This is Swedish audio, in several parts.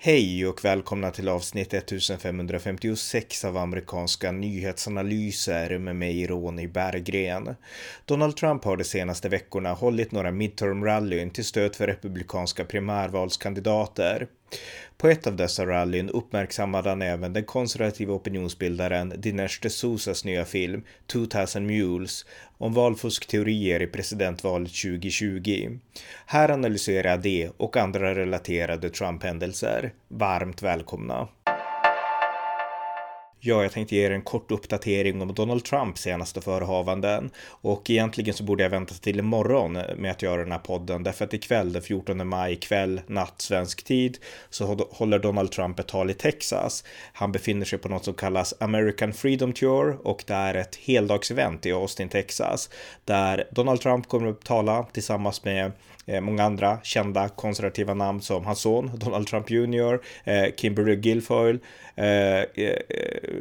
Hej och välkomna till avsnitt 1556 av amerikanska nyhetsanalyser med mig Ronny Berggren. Donald Trump har de senaste veckorna hållit några midterm-rallyn till stöd för republikanska primärvalskandidater. På ett av dessa rallyn uppmärksammade han även den konservativa opinionsbildaren Dinesh D'Souzas nya film 2000 Mules om valfuskteorier i presidentvalet 2020. Här analyserar jag det och andra relaterade Trump-händelser. Varmt välkomna! Ja, jag tänkte ge er en kort uppdatering om Donald Trumps senaste förehavanden och egentligen så borde jag vänta till imorgon med att göra den här podden därför att ikväll den 14 maj kväll natt svensk tid så håller Donald Trump ett tal i Texas. Han befinner sig på något som kallas American Freedom Tour och det är ett heldagsevent i Austin, Texas där Donald Trump kommer att tala tillsammans med Eh, många andra kända konservativa namn som hans son Donald Trump Jr, eh, Kimberly Guilfoyle, eh,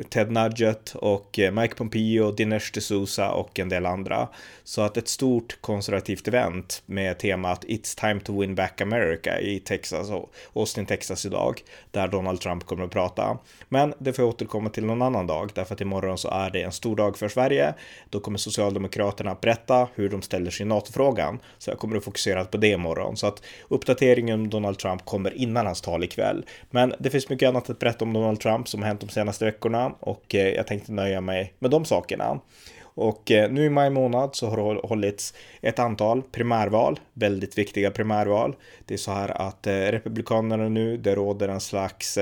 Ted Nugget och Mike Pompeo, Dinesh D'Souza och en del andra. Så att ett stort konservativt event med temat It's time to win back America i Texas och Austin, Texas idag, där Donald Trump kommer att prata. Men det får jag återkomma till någon annan dag, därför att imorgon så är det en stor dag för Sverige. Då kommer Socialdemokraterna att berätta hur de ställer sig i NATO-frågan, så jag kommer att fokusera på det imorgon. Så att uppdateringen om Donald Trump kommer innan hans tal ikväll. Men det finns mycket annat att berätta om Donald Trump som har hänt de senaste veckorna och eh, jag tänkte nöja mig med de sakerna. Och eh, nu i maj månad så har det hållits ett antal primärval, väldigt viktiga primärval. Det är så här att eh, Republikanerna nu, det råder en slags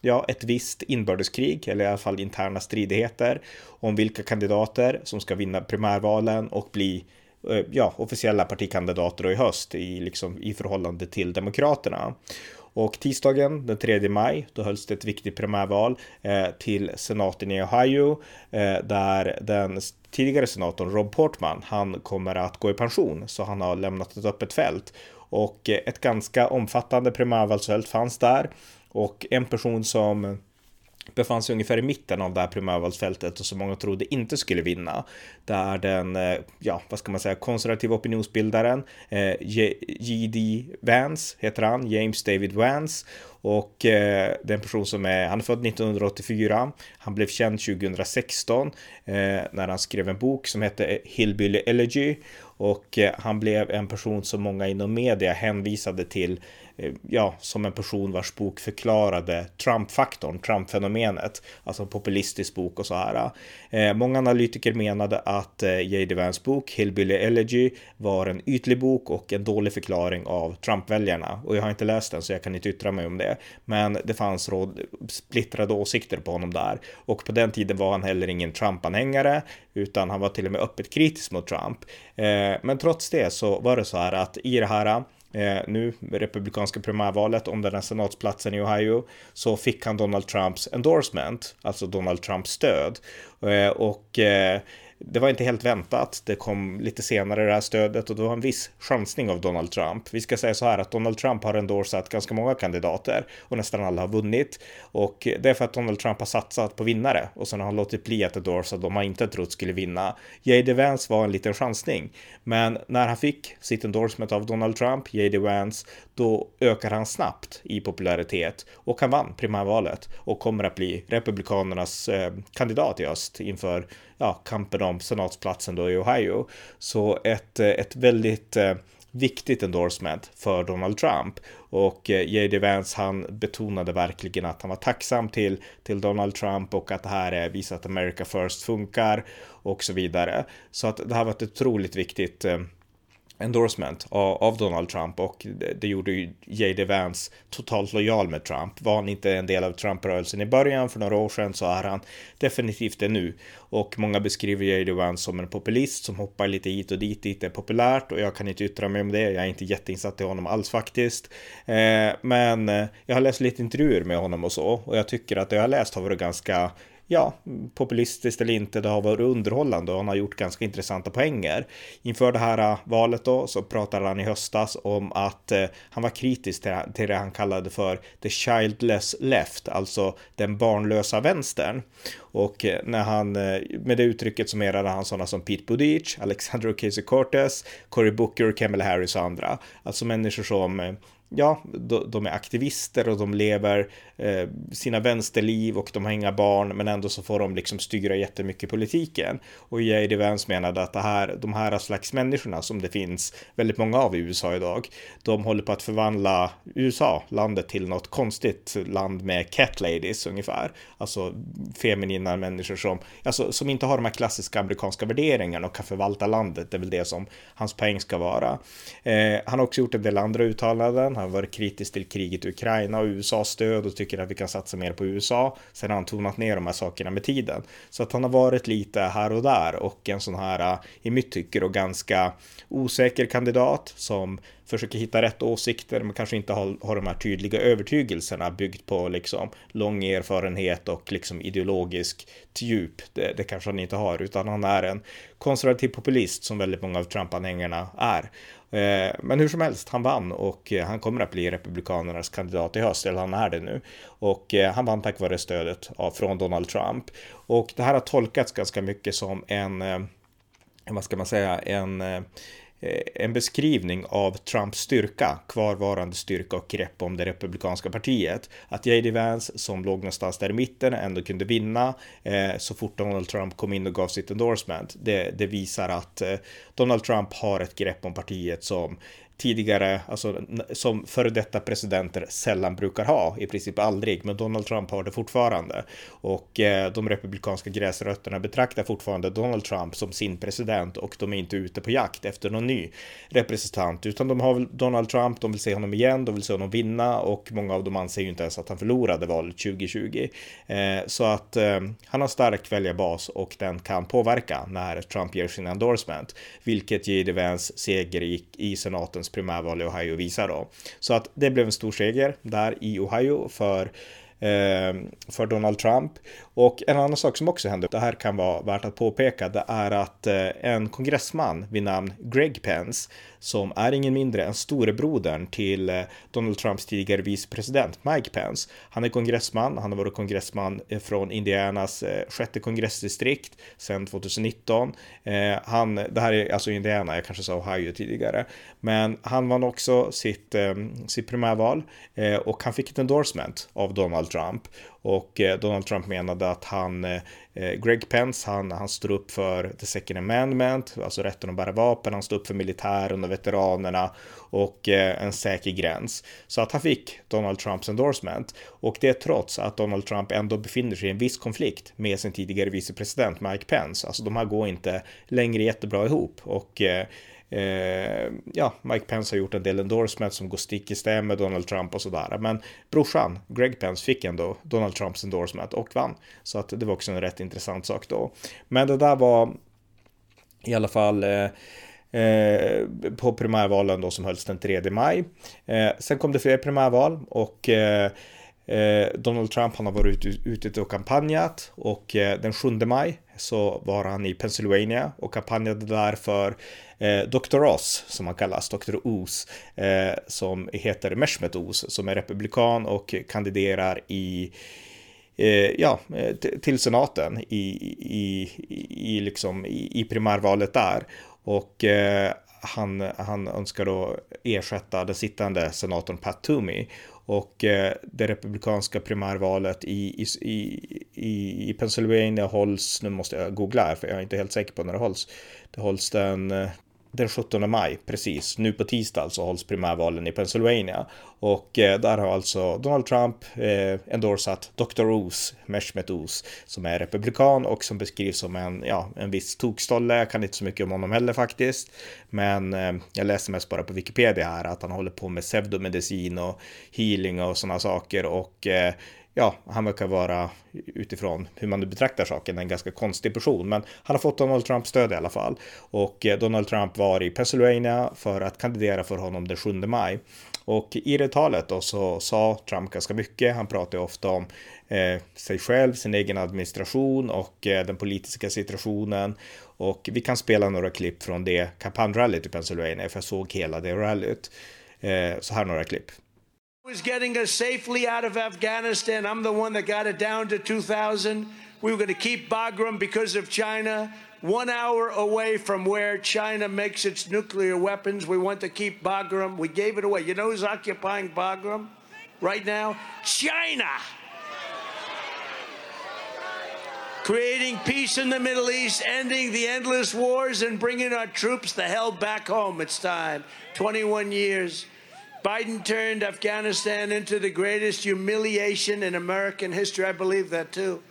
ja, ett visst inbördeskrig, eller i alla fall interna stridigheter om vilka kandidater som ska vinna primärvalen och bli Eh, ja, officiella partikandidater i höst i, liksom, i förhållande till Demokraterna. Och tisdagen den 3 maj, då hölls det ett viktigt primärval eh, till senaten i Ohio, eh, där den tidigare senatorn Rob Portman, han kommer att gå i pension, så han har lämnat ett öppet fält. Och eh, ett ganska omfattande primärvalsfält fanns där. Och en person som befann sig ungefär i mitten av det här primärvalsfältet och som många trodde inte skulle vinna. Där den, eh, ja, vad ska man säga, konservativa opinionsbildaren eh, J.D. Vance heter han, James David Vance. Och eh, det är en person som är, han är född 1984, han blev känd 2016 eh, när han skrev en bok som hette Hillbilly Elegy och eh, han blev en person som många inom media hänvisade till Eh, ja, som en person vars bok förklarade Trump-faktorn, Trump-fenomenet, alltså en populistisk bok och så här. Eh, många analytiker menade att eh, J.D. Vans bok Hillbilly Elegy var en ytlig bok och en dålig förklaring av Trump-väljarna och jag har inte läst den så jag kan inte yttra mig om det. Men det fanns råd, splittrade åsikter på honom där och på den tiden var han heller ingen Trump-anhängare utan han var till och med öppet kritisk mot Trump. Eh, men trots det så var det så här att i det här Eh, nu, republikanska primärvalet om den här senatsplatsen i Ohio, så fick han Donald Trumps endorsement, alltså Donald Trumps stöd. Eh, och eh, det var inte helt väntat. Det kom lite senare det här stödet och det var en viss chansning av Donald Trump. Vi ska säga så här att Donald Trump har endorsat ganska många kandidater och nästan alla har vunnit. Och det är för att Donald Trump har satsat på vinnare och sen har han låtit bli att endorsa de han inte trott skulle vinna. J.D. Vance var en liten chansning, men när han fick sitt endorsement av Donald Trump, J.D. Vance, då ökar han snabbt i popularitet och han vann primärvalet och kommer att bli Republikanernas eh, kandidat i öst inför ja, kampen om senatsplatsen då i Ohio. Så ett, eh, ett väldigt eh, viktigt endorsement för Donald Trump. Och eh, J.D. Vance han betonade verkligen att han var tacksam till, till Donald Trump och att det här är visar att America First funkar och så vidare. Så att det här var ett otroligt viktigt eh, endorsement av, Donald Trump och det, gjorde ju J.D. Vance totalt lojal med Trump. Var han inte en del av Trump-rörelsen i början för några år sedan så är han definitivt det nu. Och många beskriver J.D. Vance som en populist som hoppar lite hit och dit, dit är populärt och jag kan inte yttra mig om det. Jag är inte jätteinsatt i honom alls faktiskt. Eh, men eh, jag har läst lite intervjuer med honom och så och jag tycker att det jag har läst har varit ganska ja, populistiskt eller inte, det har varit underhållande och han har gjort ganska intressanta poänger. Inför det här äh, valet då så pratade han i höstas om att eh, han var kritisk till, till det han kallade för the childless left, alltså den barnlösa vänstern. Och äh, när han, med det uttrycket summerade han sådana som Pete Buttigieg, Alexander Ocasio-Cortez, Cory Booker, Kamala Harris och andra. Alltså människor som ja, de är aktivister och de lever eh, sina vänsterliv och de har inga barn, men ändå så får de liksom styra jättemycket politiken. Och J.D. Vance menade att det här, de här slags människorna som det finns väldigt många av i USA idag, de håller på att förvandla USA, landet, till något konstigt land med cat ladies ungefär. Alltså feminina människor som, alltså, som inte har de här klassiska amerikanska värderingarna och kan förvalta landet. Det är väl det som hans poäng ska vara. Eh, han har också gjort en del andra uttalanden. Han har varit kritisk till kriget i Ukraina och USAs stöd och tycker att vi kan satsa mer på USA. Sen har han tonat ner de här sakerna med tiden. Så att han har varit lite här och där och en sån här, eh, i mitt tycke, och ganska osäker kandidat som försöker hitta rätt åsikter men kanske inte har, har de här tydliga övertygelserna byggt på liksom lång erfarenhet och liksom ideologisk djup. Det, det kanske han inte har utan han är en konservativ populist som väldigt många av Trump-anhängarna är. Eh, men hur som helst, han vann och eh, han kommer att bli Republikanernas kandidat i höst, eller han är det nu. Och eh, han vann tack vare stödet från Donald Trump. Och det här har tolkats ganska mycket som en, vad ska man säga, en Eh, en beskrivning av Trumps styrka, kvarvarande styrka och grepp om det republikanska partiet. Att J.D. Vance, som låg någonstans där i mitten, ändå kunde vinna eh, så fort Donald Trump kom in och gav sitt endorsement. Det, det visar att eh, Donald Trump har ett grepp om partiet som tidigare, alltså som före detta presidenter sällan brukar ha, i princip aldrig, men Donald Trump har det fortfarande. Och eh, de republikanska gräsrötterna betraktar fortfarande Donald Trump som sin president och de är inte ute på jakt efter någon ny representant, utan de har Donald Trump, de vill se honom igen, de vill se honom vinna och många av dem anser ju inte ens att han förlorade valet 2020. Eh, så att eh, han har stark väljarbas och den kan påverka när Trump ger sin endorsement, vilket J.D. Vance seger i, i senatens Republikanens primärval i Ohio visar då. Så att det blev en stor seger där i Ohio för eh, för Donald Trump. Och en annan sak som också hände, det här kan vara värt att påpeka, det är att eh, en kongressman vid namn Greg Pence som är ingen mindre än storebrodern till eh, Donald Trumps tidigare vicepresident Mike Pence. Han är kongressman, han har varit kongressman från Indianas sjätte kongressdistrikt sedan 2019. Han, det här är alltså Indiana, jag kanske sa Ohio tidigare, men han vann också sitt, eh, sitt primärval eh, och han fick ett endorsement av Donald Trump och eh, Donald Trump menade att han, eh, eh, Greg Pence, han, han står upp för the second amendment, alltså rätten att bära vapen, han står upp för militären och veteranerna och en säker gräns. Så att han fick Donald Trumps endorsement. Och det trots att Donald Trump ändå befinner sig i en viss konflikt med sin tidigare vicepresident Mike Pence. Alltså de här går inte längre jättebra ihop. Och Eh, ja, Mike Pence har gjort en del endorsements som går stick i stäv med Donald Trump och sådär. Men brorsan, Greg Pence, fick ändå Donald Trumps endorsement och vann. Så att det var också en rätt intressant sak då. Men det där var i alla fall eh, eh, på primärvalen då som hölls den 3 maj. Eh, sen kom det fler primärval och eh, Eh, Donald Trump han har varit ute, ute och kampanjat och eh, den 7 maj så var han i Pennsylvania och kampanjade där för eh, Dr. Oz, som han kallas, Dr. Oz, eh, som heter Meshmet Oz, som är republikan och kandiderar i eh, ja, eh, till senaten i, i, i, liksom, i, i primärvalet där. Och eh, han, han önskar då ersätta den sittande senatorn Pat Toomey. Och eh, det republikanska primärvalet i, i, i, i Pennsylvania hålls, nu måste jag googla här för jag är inte helt säker på när det hålls. Det hålls den eh, den 17 maj, precis. Nu på tisdag alltså hålls primärvalen i Pennsylvania. Och eh, där har alltså Donald Trump eh, endorsat Dr. Oz, Meshmet Oz, som är republikan och som beskrivs som en, ja, en viss tokstolle. Jag kan inte så mycket om honom heller faktiskt. Men eh, jag läser mest bara på Wikipedia här att han håller på med pseudomedicin och healing och sådana saker. Och eh, ja, han verkar vara utifrån hur man nu betraktar saken en ganska konstig person, men han har fått Donald Trumps stöd i alla fall. Och eh, Donald Trump var i Pennsylvania för att kandidera för honom den 7 maj. Och i det talet då så sa Trump ganska mycket. Han pratade ofta om eh, sig själv, sin egen administration och eh, den politiska situationen. Och vi kan spela några klipp från det kampanjrallyt i Pennsylvania, för jag såg hela det rallyt. Eh, så här några klipp. Was getting us safely out of Afghanistan. I'm the one that got it down to 2,000. We were going to keep Bagram because of China, one hour away from where China makes its nuclear weapons. We want to keep Bagram. We gave it away. You know who's occupying Bagram right now? China. Creating peace in the Middle East, ending the endless wars, and bringing our troops the hell back home. It's time. 21 years. Biden turned Afghanistan into the greatest humiliation in American history. I believe that too.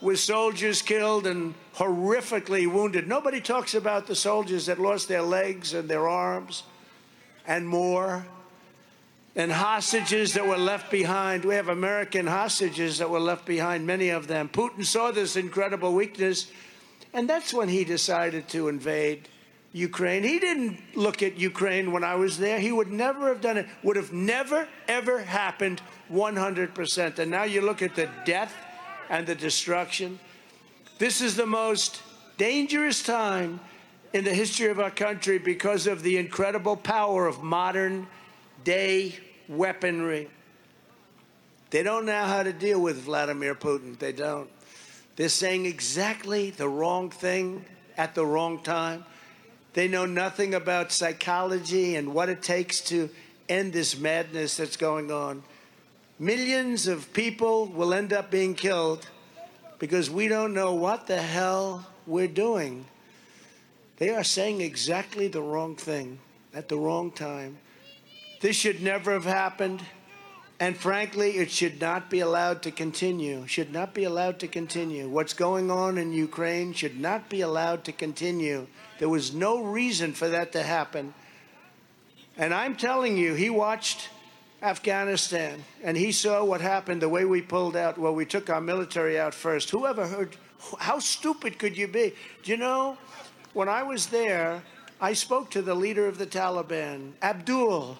With soldiers killed and horrifically wounded. Nobody talks about the soldiers that lost their legs and their arms and more. And hostages that were left behind. We have American hostages that were left behind, many of them. Putin saw this incredible weakness, and that's when he decided to invade Ukraine. He didn't look at Ukraine when I was there. He would never have done it. Would have never, ever happened 100%. And now you look at the death and the destruction. This is the most dangerous time in the history of our country because of the incredible power of modern day weaponry. They don't know how to deal with Vladimir Putin. They don't. They're saying exactly the wrong thing at the wrong time. They know nothing about psychology and what it takes to end this madness that's going on. Millions of people will end up being killed because we don't know what the hell we're doing. They are saying exactly the wrong thing at the wrong time. This should never have happened. And frankly, it should not be allowed to continue. Should not be allowed to continue. What's going on in Ukraine should not be allowed to continue. There was no reason for that to happen. And I'm telling you, he watched Afghanistan and he saw what happened the way we pulled out. Well, we took our military out first. Whoever heard, how stupid could you be? Do you know, when I was there, I spoke to the leader of the Taliban, Abdul.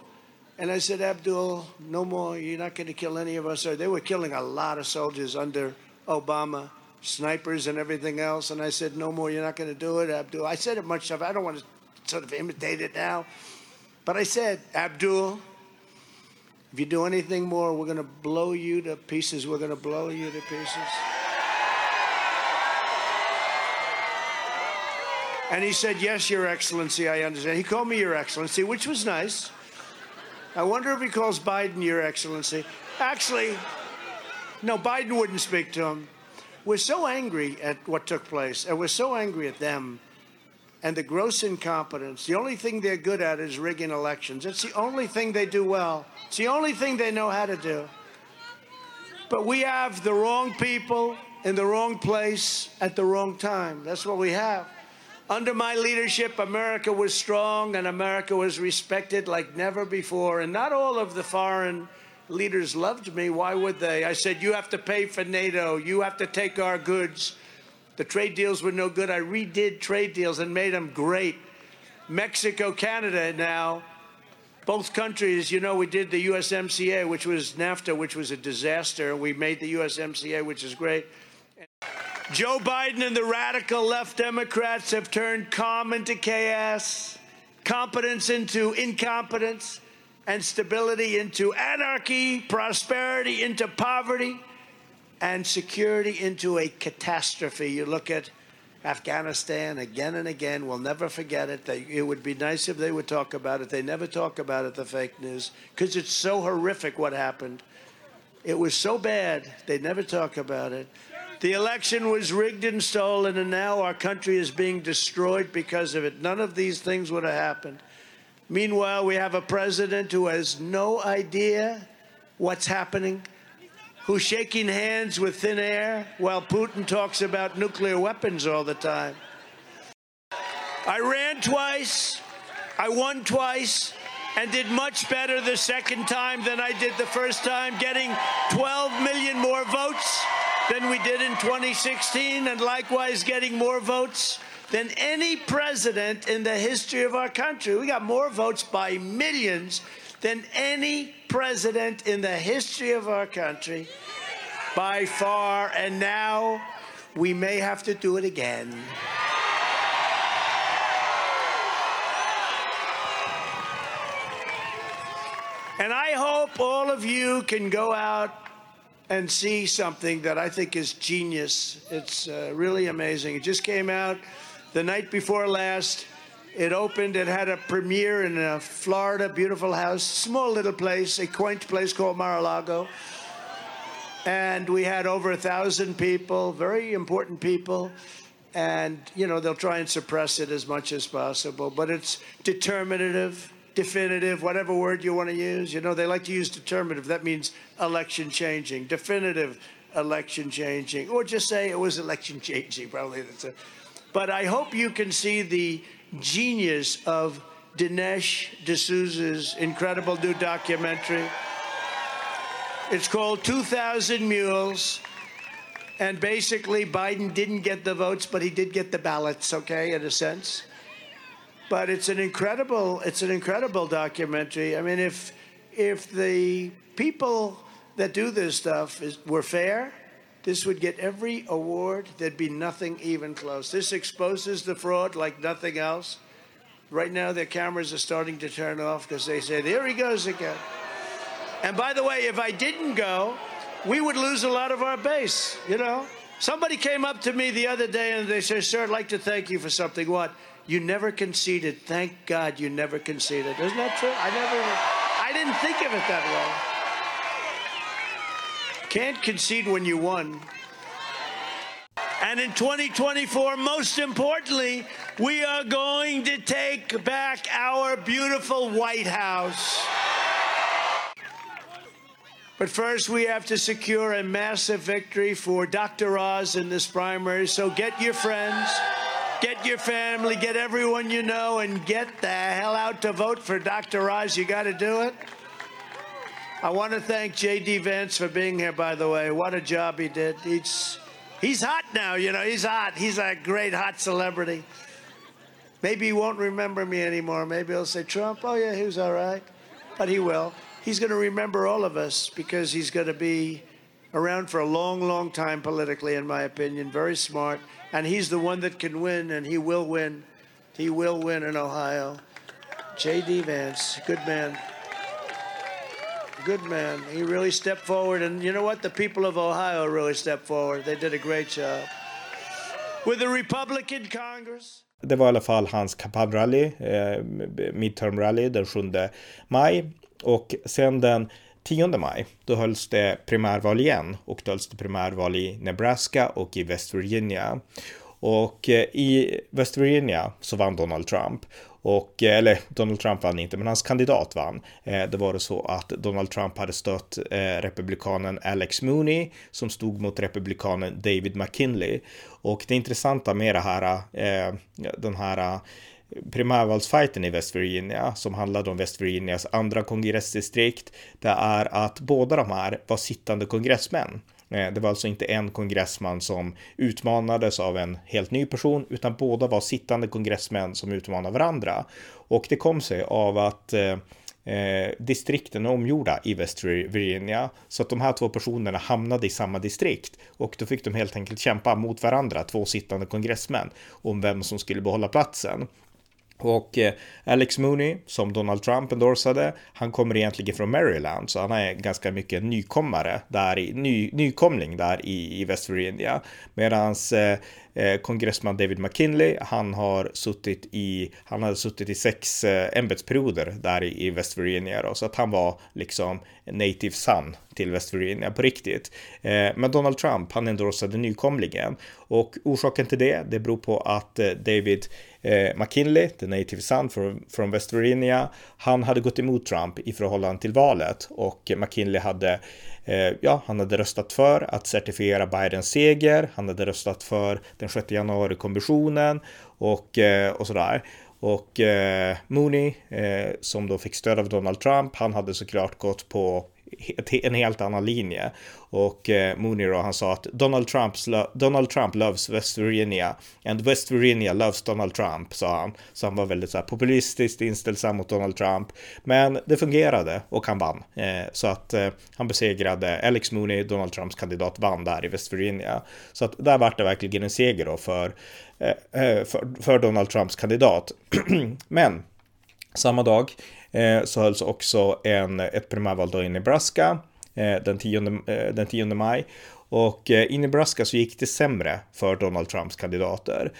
And I said, Abdul, no more. You're not going to kill any of us. They were killing a lot of soldiers under Obama snipers and everything else. And I said, no more, you're not going to do it, Abdul. I said it much stuff. I don't want to sort of imitate it now. But I said, Abdul, if you do anything more, we're going to blow you to pieces. We're going to blow you to pieces. And he said, Yes, Your Excellency, I understand. He called me Your Excellency, which was nice. I wonder if he calls Biden Your Excellency. Actually, no, Biden wouldn't speak to him. We're so angry at what took place, and we're so angry at them and the gross incompetence. The only thing they're good at is rigging elections. It's the only thing they do well. It's the only thing they know how to do. But we have the wrong people in the wrong place at the wrong time. That's what we have. Under my leadership, America was strong and America was respected like never before. And not all of the foreign leaders loved me. Why would they? I said, You have to pay for NATO. You have to take our goods. The trade deals were no good. I redid trade deals and made them great. Mexico, Canada now, both countries, you know, we did the USMCA, which was NAFTA, which was a disaster. We made the USMCA, which is great. Joe Biden and the radical left Democrats have turned calm into chaos, competence into incompetence and stability into anarchy, prosperity into poverty, and security into a catastrophe. You look at Afghanistan again and again. We'll never forget it. They, it would be nice if they would talk about it. They never talk about it, the fake news, because it's so horrific what happened. It was so bad, they never talk about it. The election was rigged and stolen, and now our country is being destroyed because of it. None of these things would have happened. Meanwhile, we have a president who has no idea what's happening, who's shaking hands with thin air while Putin talks about nuclear weapons all the time. I ran twice, I won twice, and did much better the second time than I did the first time, getting 12 million more votes than we did in 2016, and likewise getting more votes than any president in the history of our country. We got more votes by millions than any president in the history of our country by far. And now we may have to do it again. And I hope all of you can go out and see something that I think is genius. It's uh, really amazing. It just came out the night before last. It opened, it had a premiere in a Florida, beautiful house, small little place, a quaint place called Mar-a-Lago. And we had over a thousand people, very important people. And, you know, they'll try and suppress it as much as possible, but it's determinative, definitive, whatever word you want to use. You know, they like to use determinative. That means election changing. Definitive, election changing. Or just say it was election changing, probably. That's a, but I hope you can see the genius of Dinesh D'Souza's incredible new documentary. It's called 2,000 Mules. And basically, Biden didn't get the votes, but he did get the ballots, okay, in a sense. But it's an incredible, it's an incredible documentary. I mean, if if the people that do this stuff is, were fair, this would get every award. There'd be nothing even close. This exposes the fraud like nothing else. Right now, their cameras are starting to turn off because they say, there he goes again. And by the way, if I didn't go, we would lose a lot of our base, you know? Somebody came up to me the other day and they said, Sir, I'd like to thank you for something. What? You never conceded. Thank God you never conceded. Isn't that true? I never, I didn't think of it that way. Can't concede when you won. And in 2024, most importantly, we are going to take back our beautiful White House. But first, we have to secure a massive victory for Dr. Oz in this primary. So get your friends, get your family, get everyone you know, and get the hell out to vote for Dr. Oz. You got to do it. I want to thank J.D. Vance for being here, by the way. What a job he did. He's, he's hot now, you know, he's hot. He's a great hot celebrity. Maybe he won't remember me anymore. Maybe he'll say, Trump, oh, yeah, he was all right. But he will he's going to remember all of us because he's going to be around for a long, long time politically, in my opinion. Very smart. And he's the one that can win, and he will win. He will win in Ohio. J.D. Vance, good man. Good man. He really stepped forward. And you know what? The people of Ohio really stepped forward. They did a great job. With the Republican Congress. Det var i alla fall hans kampanjrally, eh, midterm rally den 7 maj. Och sen den 10 maj, då hölls det primärval igen och då hölls det primärval i Nebraska och i West Virginia. Och eh, i West Virginia så vann Donald Trump. Och, eh, eller Donald Trump vann inte, men hans kandidat vann. Eh, det var det så att Donald Trump hade stött eh, republikanen Alex Mooney som stod mot republikanen David McKinley. Och det intressanta med det här, eh, den här primärvalsfighten i West Virginia som handlade om West Virginias andra kongressdistrikt. Det är att båda de här var sittande kongressmän. Eh, det var alltså inte en kongressman som utmanades av en helt ny person, utan båda var sittande kongressmän som utmanade varandra. Och det kom sig av att eh, eh, distrikten är omgjorda i West Virginia så att de här två personerna hamnade i samma distrikt och då fick de helt enkelt kämpa mot varandra, två sittande kongressmän, om vem som skulle behålla platsen. Och eh, Alex Mooney, som Donald Trump endorsade, han kommer egentligen från Maryland, så han är ganska mycket nykommare där i, ny, nykomling där i, i West Virginia. Medan eh, eh, kongressman David McKinley, han har suttit i, han hade suttit i sex eh, ämbetsperioder där i, i West Virginia då, så att han var liksom native son till West Virginia på riktigt. Eh, men Donald Trump, han endorsade nykomlingen och orsaken till det, det beror på att eh, David eh, McKinley, the native son från West Virginia, han hade gått emot Trump i förhållande till valet och McKinley hade eh, ja, han hade röstat för att certifiera Bidens seger. Han hade röstat för den 6 januari-kommissionen och, eh, och sådär. Och eh, Mooney, eh, som då fick stöd av Donald Trump, han hade såklart gått på en helt annan linje. Och eh, Mooney då, han sa att Donald, Trumps Donald Trump loves West Virginia and West Virginia loves Donald Trump, sa han. Så han var väldigt så här, populistiskt inställsam mot Donald Trump. Men det fungerade och han vann. Eh, så att eh, han besegrade Alex Mooney, Donald Trumps kandidat, vann där i West Virginia. Så att där vart det verkligen en seger då för, eh, eh för, för Donald Trumps kandidat. Men samma dag Eh, så hölls också en, ett primärval då i Nebraska eh, den 10, eh, den 10 maj. Och i Nebraska så gick det sämre för Donald Trumps kandidater.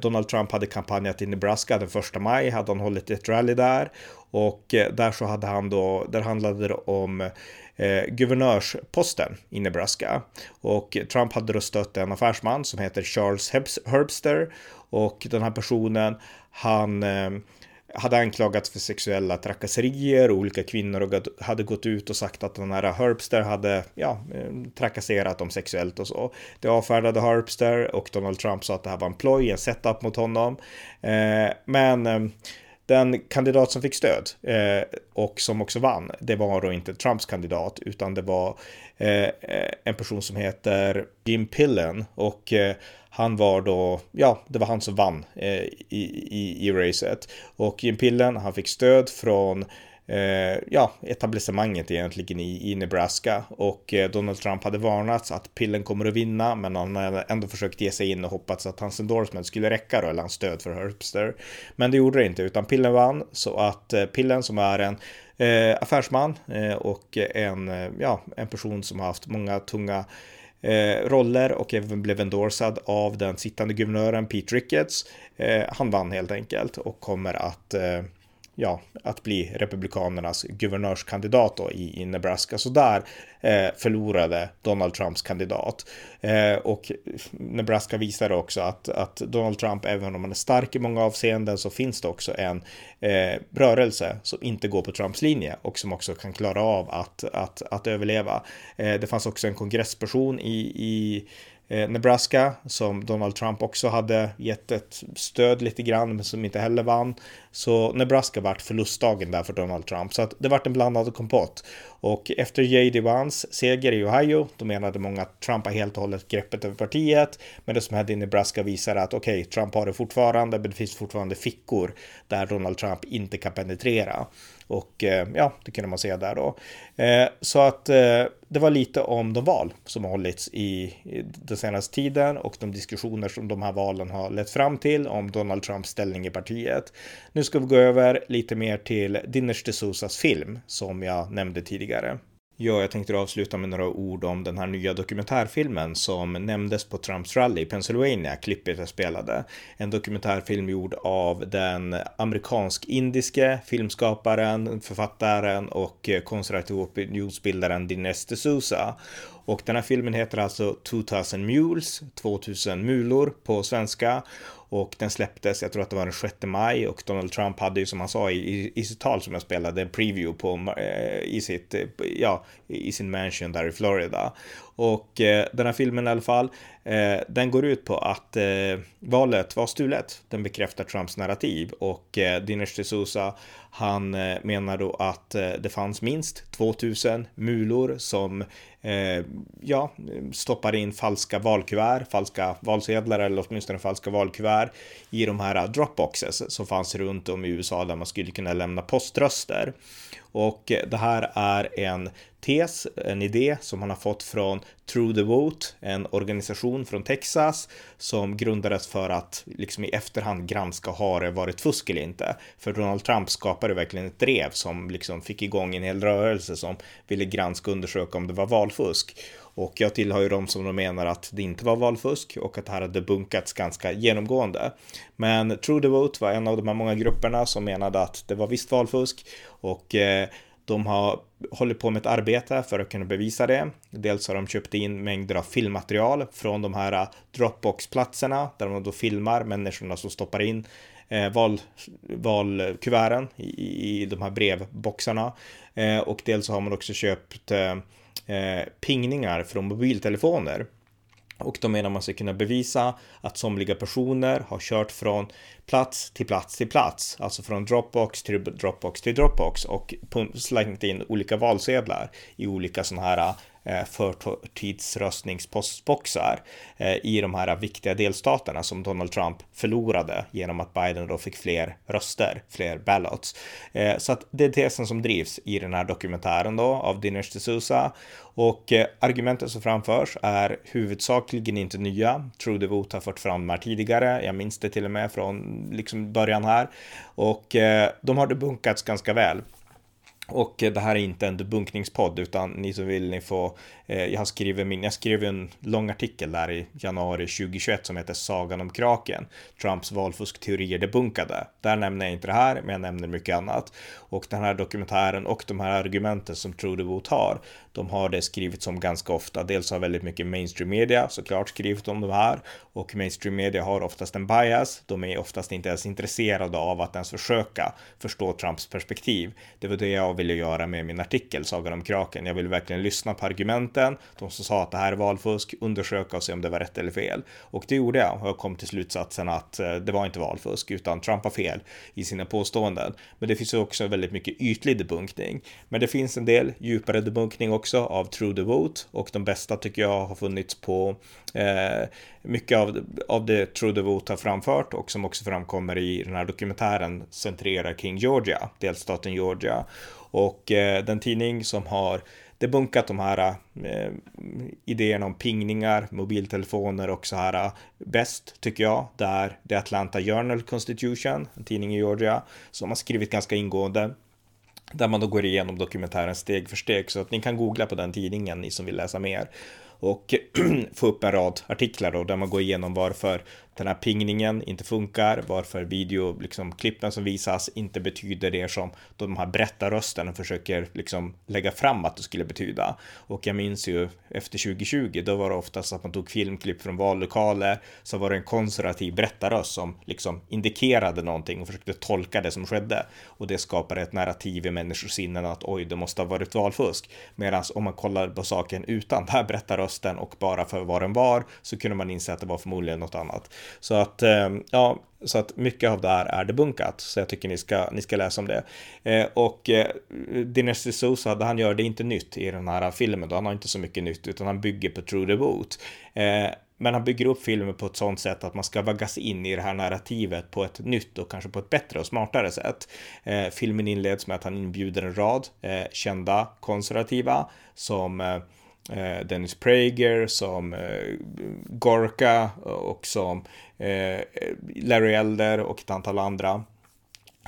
Donald Trump hade kampanjat i Nebraska den 1 maj, hade han hållit ett rally där och där så hade han då, där handlade det om eh, guvernörsposten i Nebraska. Och Trump hade då stött en affärsman som heter Charles Herbster och den här personen, han eh, hade anklagats för sexuella trakasserier och olika kvinnor hade gått ut och sagt att den här Herbster hade ja, eh, trakasserat dem sexuellt och så. Det avfärdade Herbster och Donald Trump sa att det här var en ploj, en setup mot honom. Eh, men eh, den kandidat som fick stöd eh, och som också vann, det var då inte Trumps kandidat utan det var eh, en person som heter Jim Pillen och eh, han var då, ja, det var han som vann eh, i, i, i racet. Och Jim Pillen, han fick stöd från eh, ja, etablissemanget egentligen i, i Nebraska och eh, Donald Trump hade varnats att pillen kommer att vinna men han hade ändå försökt ge sig in och hoppats att hans endorsement skulle räcka då, eller hans stöd för Herbster. Men det gjorde det inte utan pillen vann så att eh, pillen som är en eh, affärsman eh, och en, eh, ja, en person som har haft många tunga eh, roller och även blev endorsad av den sittande guvernören Pete Ricketts. Eh, han vann helt enkelt och kommer att ja, att bli Republikanernas guvernörskandidat då i, i Nebraska. Så där eh, förlorade Donald Trumps kandidat. Eh, och Nebraska visade också att, att Donald Trump, även om han är stark i många avseenden, så finns det också en eh, rörelse som inte går på Trumps linje och som också kan klara av att, att, att överleva. Eh, det fanns också en kongressperson i, i Eh, Nebraska som Donald Trump också hade gett ett stöd lite grann men som inte heller vann. Så Nebraska vart förlustdagen där för Donald Trump så att det vart en blandad kompott. Och efter J.D. Vance seger i Ohio, då menade många att Trump har helt och hållet greppet över partiet. Men det som hände i Nebraska visar att okej, okay, Trump har det fortfarande, men det finns fortfarande fickor där Donald Trump inte kan penetrera. Och eh, ja, det kunde man se där då. Eh, så att eh, det var lite om de val som har hållits i den senaste tiden och de diskussioner som de här valen har lett fram till om Donald Trumps ställning i partiet. Nu ska vi gå över lite mer till Dinesh D'Souza's film som jag nämnde tidigare. Ja, jag tänkte avsluta med några ord om den här nya dokumentärfilmen som nämndes på Trumps rally i Pennsylvania, klippet jag spelade. En dokumentärfilm gjord av den amerikansk-indiske filmskaparen, författaren och eh, konservativ opinionsbildaren Dinesh D'Souza. Och den här filmen heter alltså 2000 Mules, 2000 mulor på svenska. Och den släpptes, jag tror att det var den 6 maj och Donald Trump hade ju som han sa i, i sitt tal som jag spelade en preview på eh, i sitt, eh, ja, i sin mansion där i Florida. Och eh, den här filmen i alla fall, eh, den går ut på att eh, valet var stulet. Den bekräftar Trumps narrativ och eh, Dinesh D'Souza han eh, menar då att eh, det fanns minst 2000 mulor som eh, ja, stoppar in falska valkuvert, falska valsedlar eller åtminstone falska valkuvert i de här dropboxes som fanns runt om i USA där man skulle kunna lämna poströster. Och det här är en tes, en idé som han har fått från True the Vote, en organisation från Texas som grundades för att liksom i efterhand granska har det varit fusk eller inte. För Donald Trump skapade verkligen ett drev som liksom fick igång en hel rörelse som ville granska och undersöka om det var valfusk. Och jag tillhör ju de som menar att det inte var valfusk och att det här hade bunkats ganska genomgående. Men True the Vote var en av de här många grupperna som menade att det var visst valfusk och eh, de har hållit på med ett arbete för att kunna bevisa det. Dels har de köpt in mängder av filmmaterial från de här eh, Dropbox-platserna där de då filmar människorna som stoppar in eh, val, valkuverten i, i de här brevboxarna. Eh, och dels har man också köpt eh, eh, pingningar från mobiltelefoner. Och då menar man sig kunna bevisa att somliga personer har kört från plats till plats till plats, alltså från Dropbox till Dropbox till Dropbox och slängt in olika valsedlar i olika sådana här Eh, förtidsröstningspostboxar eh, i de här viktiga delstaterna som Donald Trump förlorade genom att Biden då fick fler röster, fler ballots. Eh, så att det är tesen som drivs i den här dokumentären då av Dinesh D'Souza och argumenten som framförs är huvudsakligen inte nya. True Devote har fört fram de här tidigare. Jag minns det till och med från liksom början här och de har debunkats ganska väl. Och eh, det här är inte en debunkningspodd utan ni som vill ni får, eh, jag har skrivit min, jag skrev en lång artikel där i januari 2021 som heter Sagan om kraken. Trumps valfuskteorier debunkade. Där nämner jag inte det här, men jag nämner mycket annat. Och den här dokumentären och de här argumenten som Trude har, de har det skrivits om ganska ofta. Dels har väldigt mycket mainstream media såklart skrivit om de här och mainstream media har oftast en bias. De är oftast inte ens intresserade av att ens försöka förstå Trumps perspektiv. Det var det jag ville göra med min artikel Sagan om kraken. Jag vill verkligen lyssna på argumenten, de som sa att det här är valfusk, undersöka och se om det var rätt eller fel. Och det gjorde jag och jag kom till slutsatsen att eh, det var inte valfusk utan Trump har fel i sina påståenden. Men det finns också väldigt mycket ytlig debunkning. Men det finns en del djupare debunkning också av True the Vote och de bästa tycker jag har funnits på eh, mycket av, av det Trude the har framfört och som också framkommer i den här dokumentären centrerar kring Georgia, delstaten Georgia. Och eh, den tidning som har debunkat de här eh, idéerna om pingningar, mobiltelefoner och så här eh, bäst tycker jag. Det är The Atlanta Journal Constitution, en tidning i Georgia, som har skrivit ganska ingående där man då går igenom dokumentären steg för steg så att ni kan googla på den tidningen ni som vill läsa mer och få upp en rad artiklar då där man går igenom varför den här pingningen inte funkar, varför video, liksom klippen som visas inte betyder det som de här berättarrösterna försöker liksom lägga fram att det skulle betyda. Och jag minns ju efter 2020, då var det oftast att man tog filmklipp från vallokaler, så var det en konservativ berättarröst som liksom indikerade någonting och försökte tolka det som skedde. Och det skapade ett narrativ i människors sinnen att oj, det måste ha varit valfusk. Medan om man kollar på saken utan den här berättarrösten och bara för vad den var så kunde man inse att det var förmodligen något annat. Så att, eh, ja, så att mycket av det här är debunkat, så jag tycker ni ska, ni ska läsa om det. Eh, och eh, Dinesh D'Souza, han gör det inte nytt i den här filmen, då han har inte så mycket nytt, utan han bygger på True the Boot. Eh, men han bygger upp filmen på ett sånt sätt att man ska vaggas in i det här narrativet på ett nytt och kanske på ett bättre och smartare sätt. Eh, filmen inleds med att han inbjuder en rad eh, kända konservativa som eh, Eh, Dennis Prager, som eh, Gorka och som eh, Larry Elder och ett antal andra.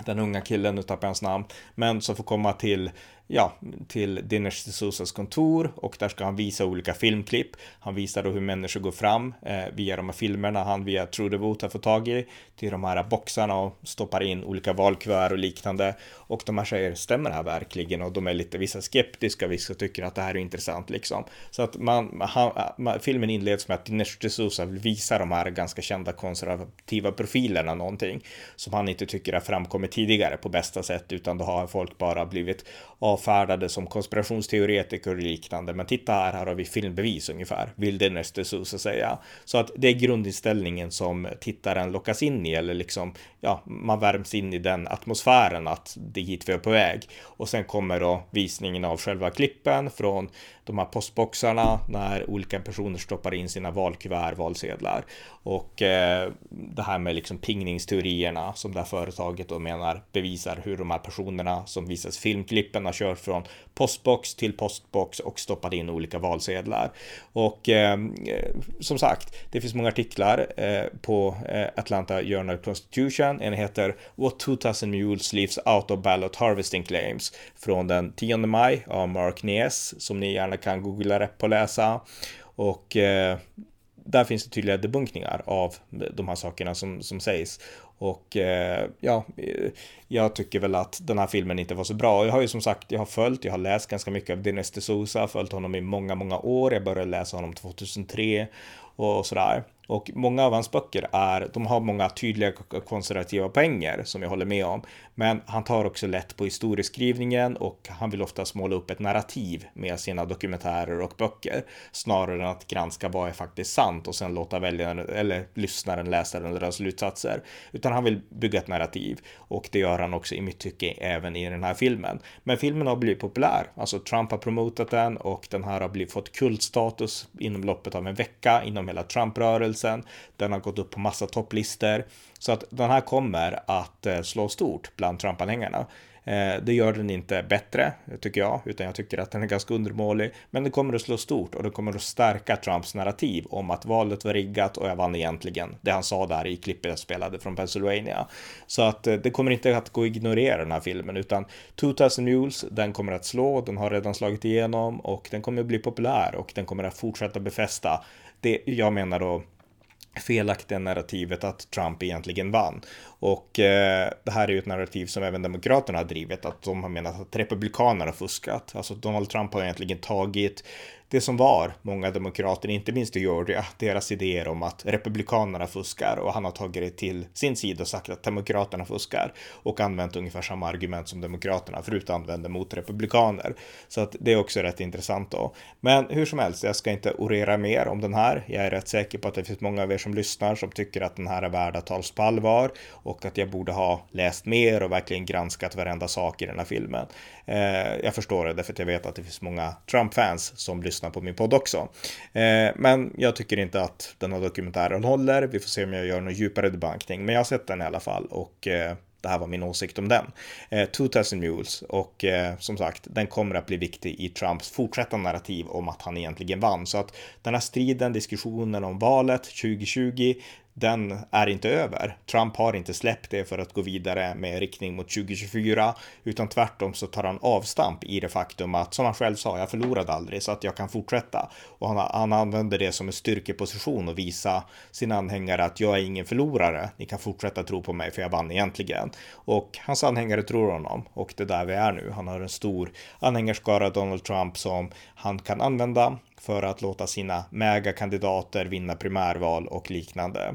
Den unga killen, nu tappar jag hans namn, men som får komma till ja, till Dinesh D'Souzas kontor och där ska han visa olika filmklipp. Han visar då hur människor går fram eh, via de här filmerna han via True Devote har fått tag i till de här boxarna och stoppar in olika valkuvert och liknande. Och de här säger, stämmer det här verkligen? Och de är lite, vissa skeptiska, vissa tycker att det här är intressant liksom. Så att man, han, man filmen inleds med att Dinesh D'Souza vill visa de här ganska kända konservativa profilerna någonting som han inte tycker har framkommit tidigare på bästa sätt, utan då har folk bara blivit avfärdade som konspirationsteoretiker och liknande. Men titta här, här har vi filmbevis ungefär, vill Dinesh D'Souza säga. Så att det är grundinställningen som tittaren lockas in i, eller liksom, ja, man värms in i den atmosfären att det är hit vi är på väg. Och sen kommer då visningen av själva klippen från de här postboxarna när olika personer stoppar in sina valkuvert, valsedlar. Och eh, det här med liksom pingningsteorierna som det här företaget då menar bevisar hur de här personerna som visas filmklippen har kört från postbox till postbox och stoppat in olika valsedlar. Och eh, som sagt, det finns många artiklar eh, på eh, Atlanta Journal Constitution. En heter What 2000 Mules Leaves Out of Ballot Harvesting Claims från den 10 maj av Mark Nies som ni gärna kan googla rätt på och läsa. Och eh, där finns det tydliga debunkningar av de här sakerna som, som sägs. Och eh, ja, eh, jag tycker väl att den här filmen inte var så bra. Jag har ju som sagt, jag har följt, jag har läst ganska mycket av Dinesh D'Souza, följt honom i många, många år. Jag började läsa honom 2003 och sådär. Och många av hans böcker är, de har många tydliga konservativa poänger som jag håller med om. Men han tar också lätt på historieskrivningen och han vill oftast måla upp ett narrativ med sina dokumentärer och böcker snarare än att granska vad är faktiskt sant och sen låta väljaren eller lyssnaren läsa den dra slutsatser. Utan han vill bygga ett narrativ och det gör han också i mitt tycke även i den här filmen. Men filmen har blivit populär, alltså Trump har promotat den och den här har blivit fått kultstatus inom loppet av en vecka inom hela Trump-rörelsen. Den har gått upp på massa topplistor Så att den här kommer att eh, slå stort bland Trump-anhängarna. Eh, det gör den inte bättre, tycker jag, utan jag tycker att den är ganska undermålig. Men det kommer att slå stort och det kommer att stärka Trumps narrativ om att valet var riggat och jag vann egentligen. Det han sa där i klippet jag spelade från Pennsylvania. Så att eh, det kommer inte att gå att ignorera den här filmen, utan 2000 Mules, den kommer att slå, den har redan slagit igenom och den kommer att bli populär och den kommer att fortsätta befästa det jag menar då felaktiga narrativet att Trump egentligen vann. Och eh, det här är ju ett narrativ som även Demokraterna har drivit, att de har menat att Republikanerna har fuskat. Alltså Donald Trump har egentligen tagit det som var många demokrater, inte minst i Georgia, deras idéer om att republikanerna fuskar och han har tagit det till sin sida och sagt att demokraterna fuskar och använt ungefär samma argument som demokraterna förut använde mot republikaner. Så att det är också rätt intressant då. Men hur som helst, jag ska inte orera mer om den här. Jag är rätt säker på att det finns många av er som lyssnar som tycker att den här är värd att tas på allvar och att jag borde ha läst mer och verkligen granskat varenda sak i den här filmen. Eh, jag förstår det, därför att jag vet att det finns många Trump-fans som lyssnar på min podd också. Eh, men jag tycker inte att den här dokumentären håller. Vi får se om jag gör någon djupare debankning, men jag har sett den i alla fall och eh, det här var min åsikt om den. Eh, 2000 Mules och eh, som sagt, den kommer att bli viktig i Trumps fortsatta narrativ om att han egentligen vann. Så att den här striden, diskussionen om valet 2020, den är inte över. Trump har inte släppt det för att gå vidare med riktning mot 2024, utan tvärtom så tar han avstamp i det faktum att, som han själv sa, jag förlorade aldrig så att jag kan fortsätta. Och han, han använder det som en styrkeposition och visa sina anhängare att jag är ingen förlorare. Ni kan fortsätta tro på mig för jag vann egentligen. Och hans anhängare tror honom och det är där vi är nu. Han har en stor anhängarskara Donald Trump som han kan använda för att låta sina MAGA-kandidater vinna primärval och liknande.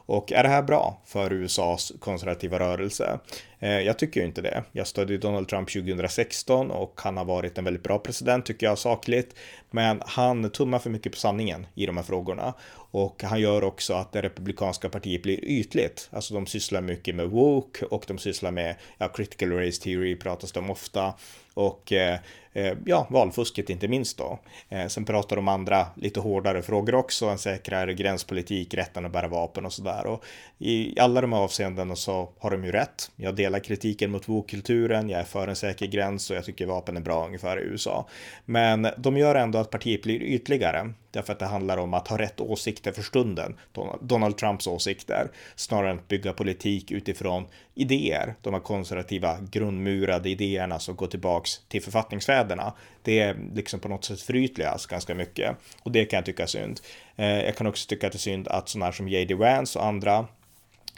Och är det här bra för USAs konservativa rörelse? Eh, jag tycker inte det. Jag stödde Donald Trump 2016 och han har varit en väldigt bra president tycker jag sakligt. Men han tummar för mycket på sanningen i de här frågorna. Och han gör också att det republikanska partiet blir ytligt. Alltså de sysslar mycket med woke och de sysslar med ja, critical race theory pratas det om ofta. Och eh, eh, ja, valfusket inte minst då. Eh, sen pratar de om andra lite hårdare frågor också, en säkrare gränspolitik, rätten att bära vapen och sådär. Och i alla de här avseendena så har de ju rätt. Jag delar kritiken mot woke-kulturen, jag är för en säker gräns och jag tycker vapen är bra ungefär i USA. Men de gör ändå att partiet blir ytligare. Därför att det handlar om att ha rätt åsikter för stunden. Donald Trumps åsikter. Snarare än att bygga politik utifrån idéer. De här konservativa grundmurade idéerna som går tillbaks till författningsfäderna. Det är liksom på något sätt förytligas ganska mycket. Och det kan jag tycka är synd. Eh, jag kan också tycka att det är synd att sådana här som J.D. Vance och andra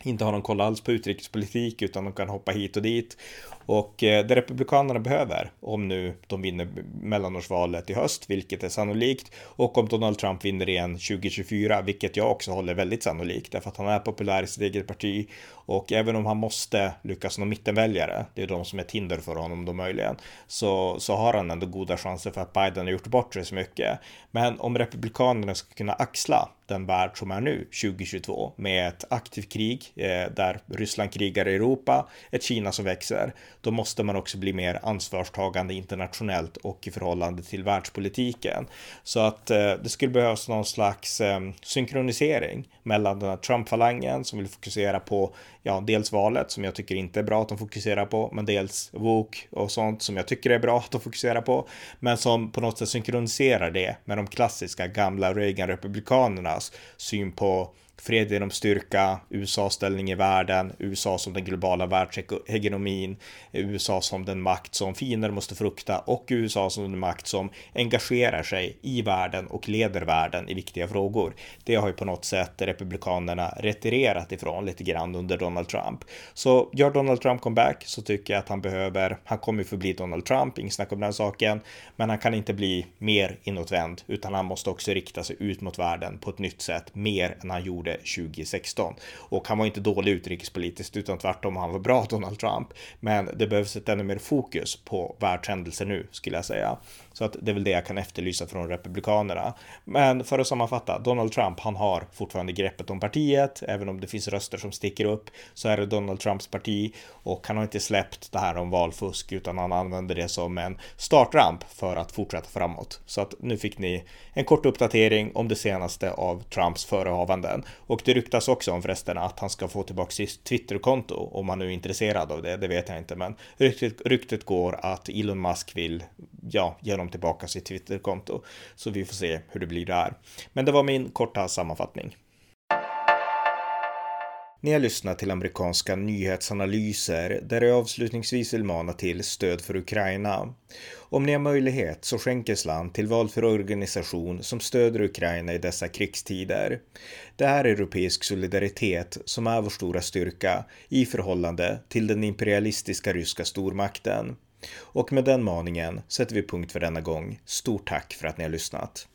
inte har någon koll alls på utrikespolitik utan de kan hoppa hit och dit. Och eh, det Republikanerna behöver, om nu de vinner mellanårsvalet i höst, vilket är sannolikt, och om Donald Trump vinner igen 2024, vilket jag också håller väldigt sannolikt, därför att han är populär i sitt eget parti och även om han måste lyckas nå mittenväljare, det är de som är ett hinder för honom då möjligen, så, så har han ändå goda chanser för att Biden har gjort bort sig så mycket. Men om Republikanerna ska kunna axla den värld som är nu 2022 med ett aktivt krig eh, där Ryssland krigar i Europa, ett Kina som växer, då måste man också bli mer ansvarstagande internationellt och i förhållande till världspolitiken. Så att eh, det skulle behövas någon slags eh, synkronisering mellan den här Trump-falangen som vill fokusera på ja, dels valet som jag tycker inte är bra att de fokuserar på, men dels woke och sånt som jag tycker är bra att de fokuserar på, men som på något sätt synkroniserar det med de klassiska gamla Reagan-republikanerna deras syn på fred genom styrka, USAs ställning i världen, USA som den globala världshegemonin, USA som den makt som fiender måste frukta och USA som den makt som engagerar sig i världen och leder världen i viktiga frågor. Det har ju på något sätt republikanerna retirerat ifrån lite grann under Donald Trump. Så gör Donald Trump comeback så tycker jag att han behöver, han kommer ju förbli Donald Trump, inget snack om den saken, men han kan inte bli mer inåtvänd utan han måste också rikta sig ut mot världen på ett nytt sätt, mer än han gjorde 2016. Och han var inte dålig utrikespolitiskt utan tvärtom, han var bra Donald Trump. Men det behövs ett ännu mer fokus på världshändelser nu skulle jag säga. Så att det är väl det jag kan efterlysa från Republikanerna. Men för att sammanfatta, Donald Trump, han har fortfarande greppet om partiet, även om det finns röster som sticker upp, så är det Donald Trumps parti och han har inte släppt det här om valfusk, utan han använder det som en startramp för att fortsätta framåt. Så att nu fick ni en kort uppdatering om det senaste av Trumps förehavanden. Och det ryktas också om förresten att han ska få tillbaka sitt Twitterkonto om han nu är intresserad av det. Det vet jag inte, men ryktet, ryktet går att Elon Musk vill ja, ge honom tillbaka sitt Twitterkonto. Så vi får se hur det blir där. Men det var min korta sammanfattning. Ni har lyssnat till amerikanska nyhetsanalyser där jag avslutningsvis vill mana till stöd för Ukraina. Om ni har möjlighet så skänker land till valfri organisation som stöder Ukraina i dessa krigstider. Det är europeisk solidaritet som är vår stora styrka i förhållande till den imperialistiska ryska stormakten. Och med den maningen sätter vi punkt för denna gång. Stort tack för att ni har lyssnat.